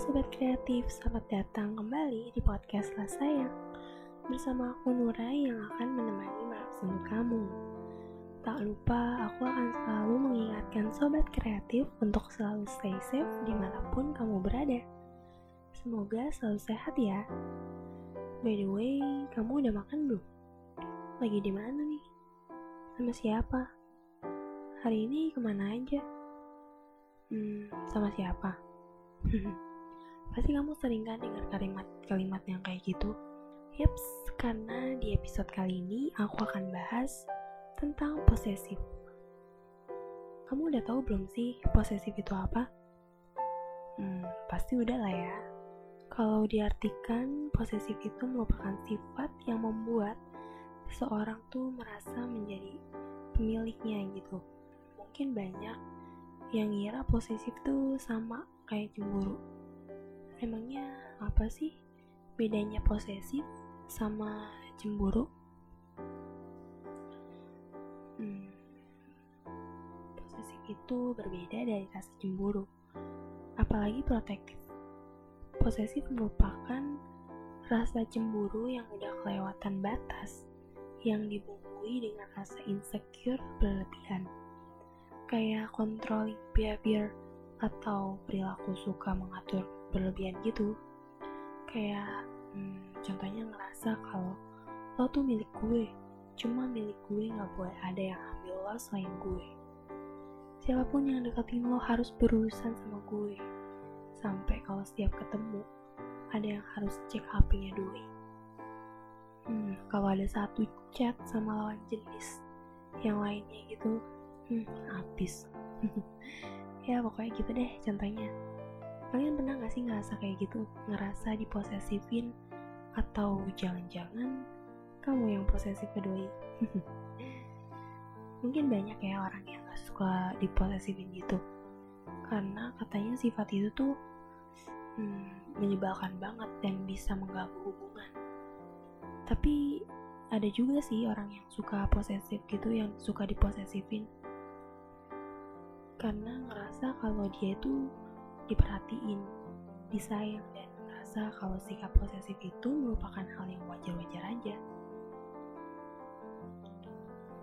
Sobat Kreatif, selamat datang kembali di podcast Lah Sayang Bersama aku Nurai yang akan menemani malam sembuh kamu Tak lupa, aku akan selalu mengingatkan Sobat Kreatif untuk selalu stay safe di mana pun kamu berada Semoga selalu sehat ya By the way, kamu udah makan belum? Lagi di mana nih? Sama siapa? Hari ini ke mana aja? Hmm, sama siapa? Pasti kamu sering kan dengar kalimat-kalimat yang kayak gitu. Yaps, karena di episode kali ini aku akan bahas tentang posesif. Kamu udah tahu belum sih posesif itu apa? Hmm, pasti udah lah ya. Kalau diartikan, posesif itu merupakan sifat yang membuat seseorang tuh merasa menjadi pemiliknya gitu. Mungkin banyak yang ngira posesif tuh sama kayak cemburu. Emangnya apa sih bedanya posesif sama cemburu? Hmm, posesif itu berbeda dari rasa cemburu, apalagi protektif. Posesif merupakan rasa cemburu yang udah kelewatan batas, yang dibumbui dengan rasa insecure berlebihan. Kayak controlling behavior atau perilaku suka mengatur berlebihan gitu. Kayak hmm, contohnya ngerasa kalau lo tuh milik gue cuma milik gue nggak boleh ada yang ambil lo selain gue. Siapa pun yang deketin lo harus berurusan sama gue. Sampai kalau setiap ketemu ada yang harus cek HP-nya hmm, kalau ada satu chat sama lawan jenis yang lainnya gitu hmm, habis. Ya pokoknya gitu deh contohnya kalian pernah gak sih ngerasa kayak gitu? Ngerasa diposesifin? Atau jangan-jangan kamu yang posesif kedoi mungkin banyak ya orang yang gak suka diposesifin gitu. Karena katanya sifat itu tuh hmm, menyebalkan banget dan bisa mengganggu hubungan. Tapi ada juga sih orang yang suka posesif gitu yang suka diposesifin. Karena ngerasa kalau dia itu diperhatiin, disayang dan ngerasa kalau sikap posesif itu merupakan hal yang wajar-wajar aja.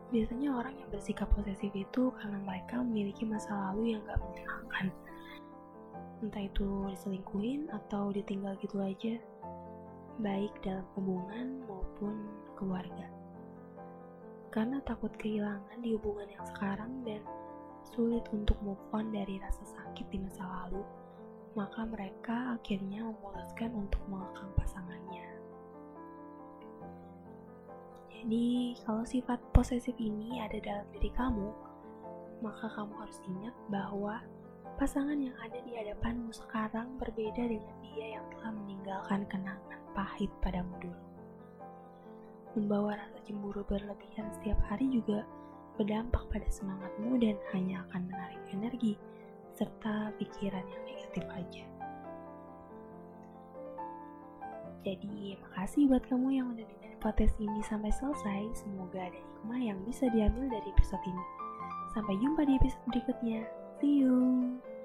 Biasanya orang yang bersikap posesif itu karena mereka memiliki masa lalu yang gak menyenangkan. Entah itu diselingkuhin atau ditinggal gitu aja, baik dalam hubungan maupun keluarga. Karena takut kehilangan di hubungan yang sekarang dan sulit untuk move on dari rasa sakit di masa lalu, maka mereka akhirnya memutuskan untuk mengekang pasangannya. Jadi, kalau sifat posesif ini ada dalam diri kamu, maka kamu harus ingat bahwa pasangan yang ada di hadapanmu sekarang berbeda dengan dia yang telah meninggalkan kenangan pahit padamu dulu. Membawa rasa cemburu berlebihan setiap hari juga berdampak pada semangatmu dan hanya akan menarik energi serta pikiran yang negatif aja. Jadi, makasih buat kamu yang udah dengerin podcast ini sampai selesai. Semoga ada hikmah yang bisa diambil dari episode ini. Sampai jumpa di episode berikutnya. See you!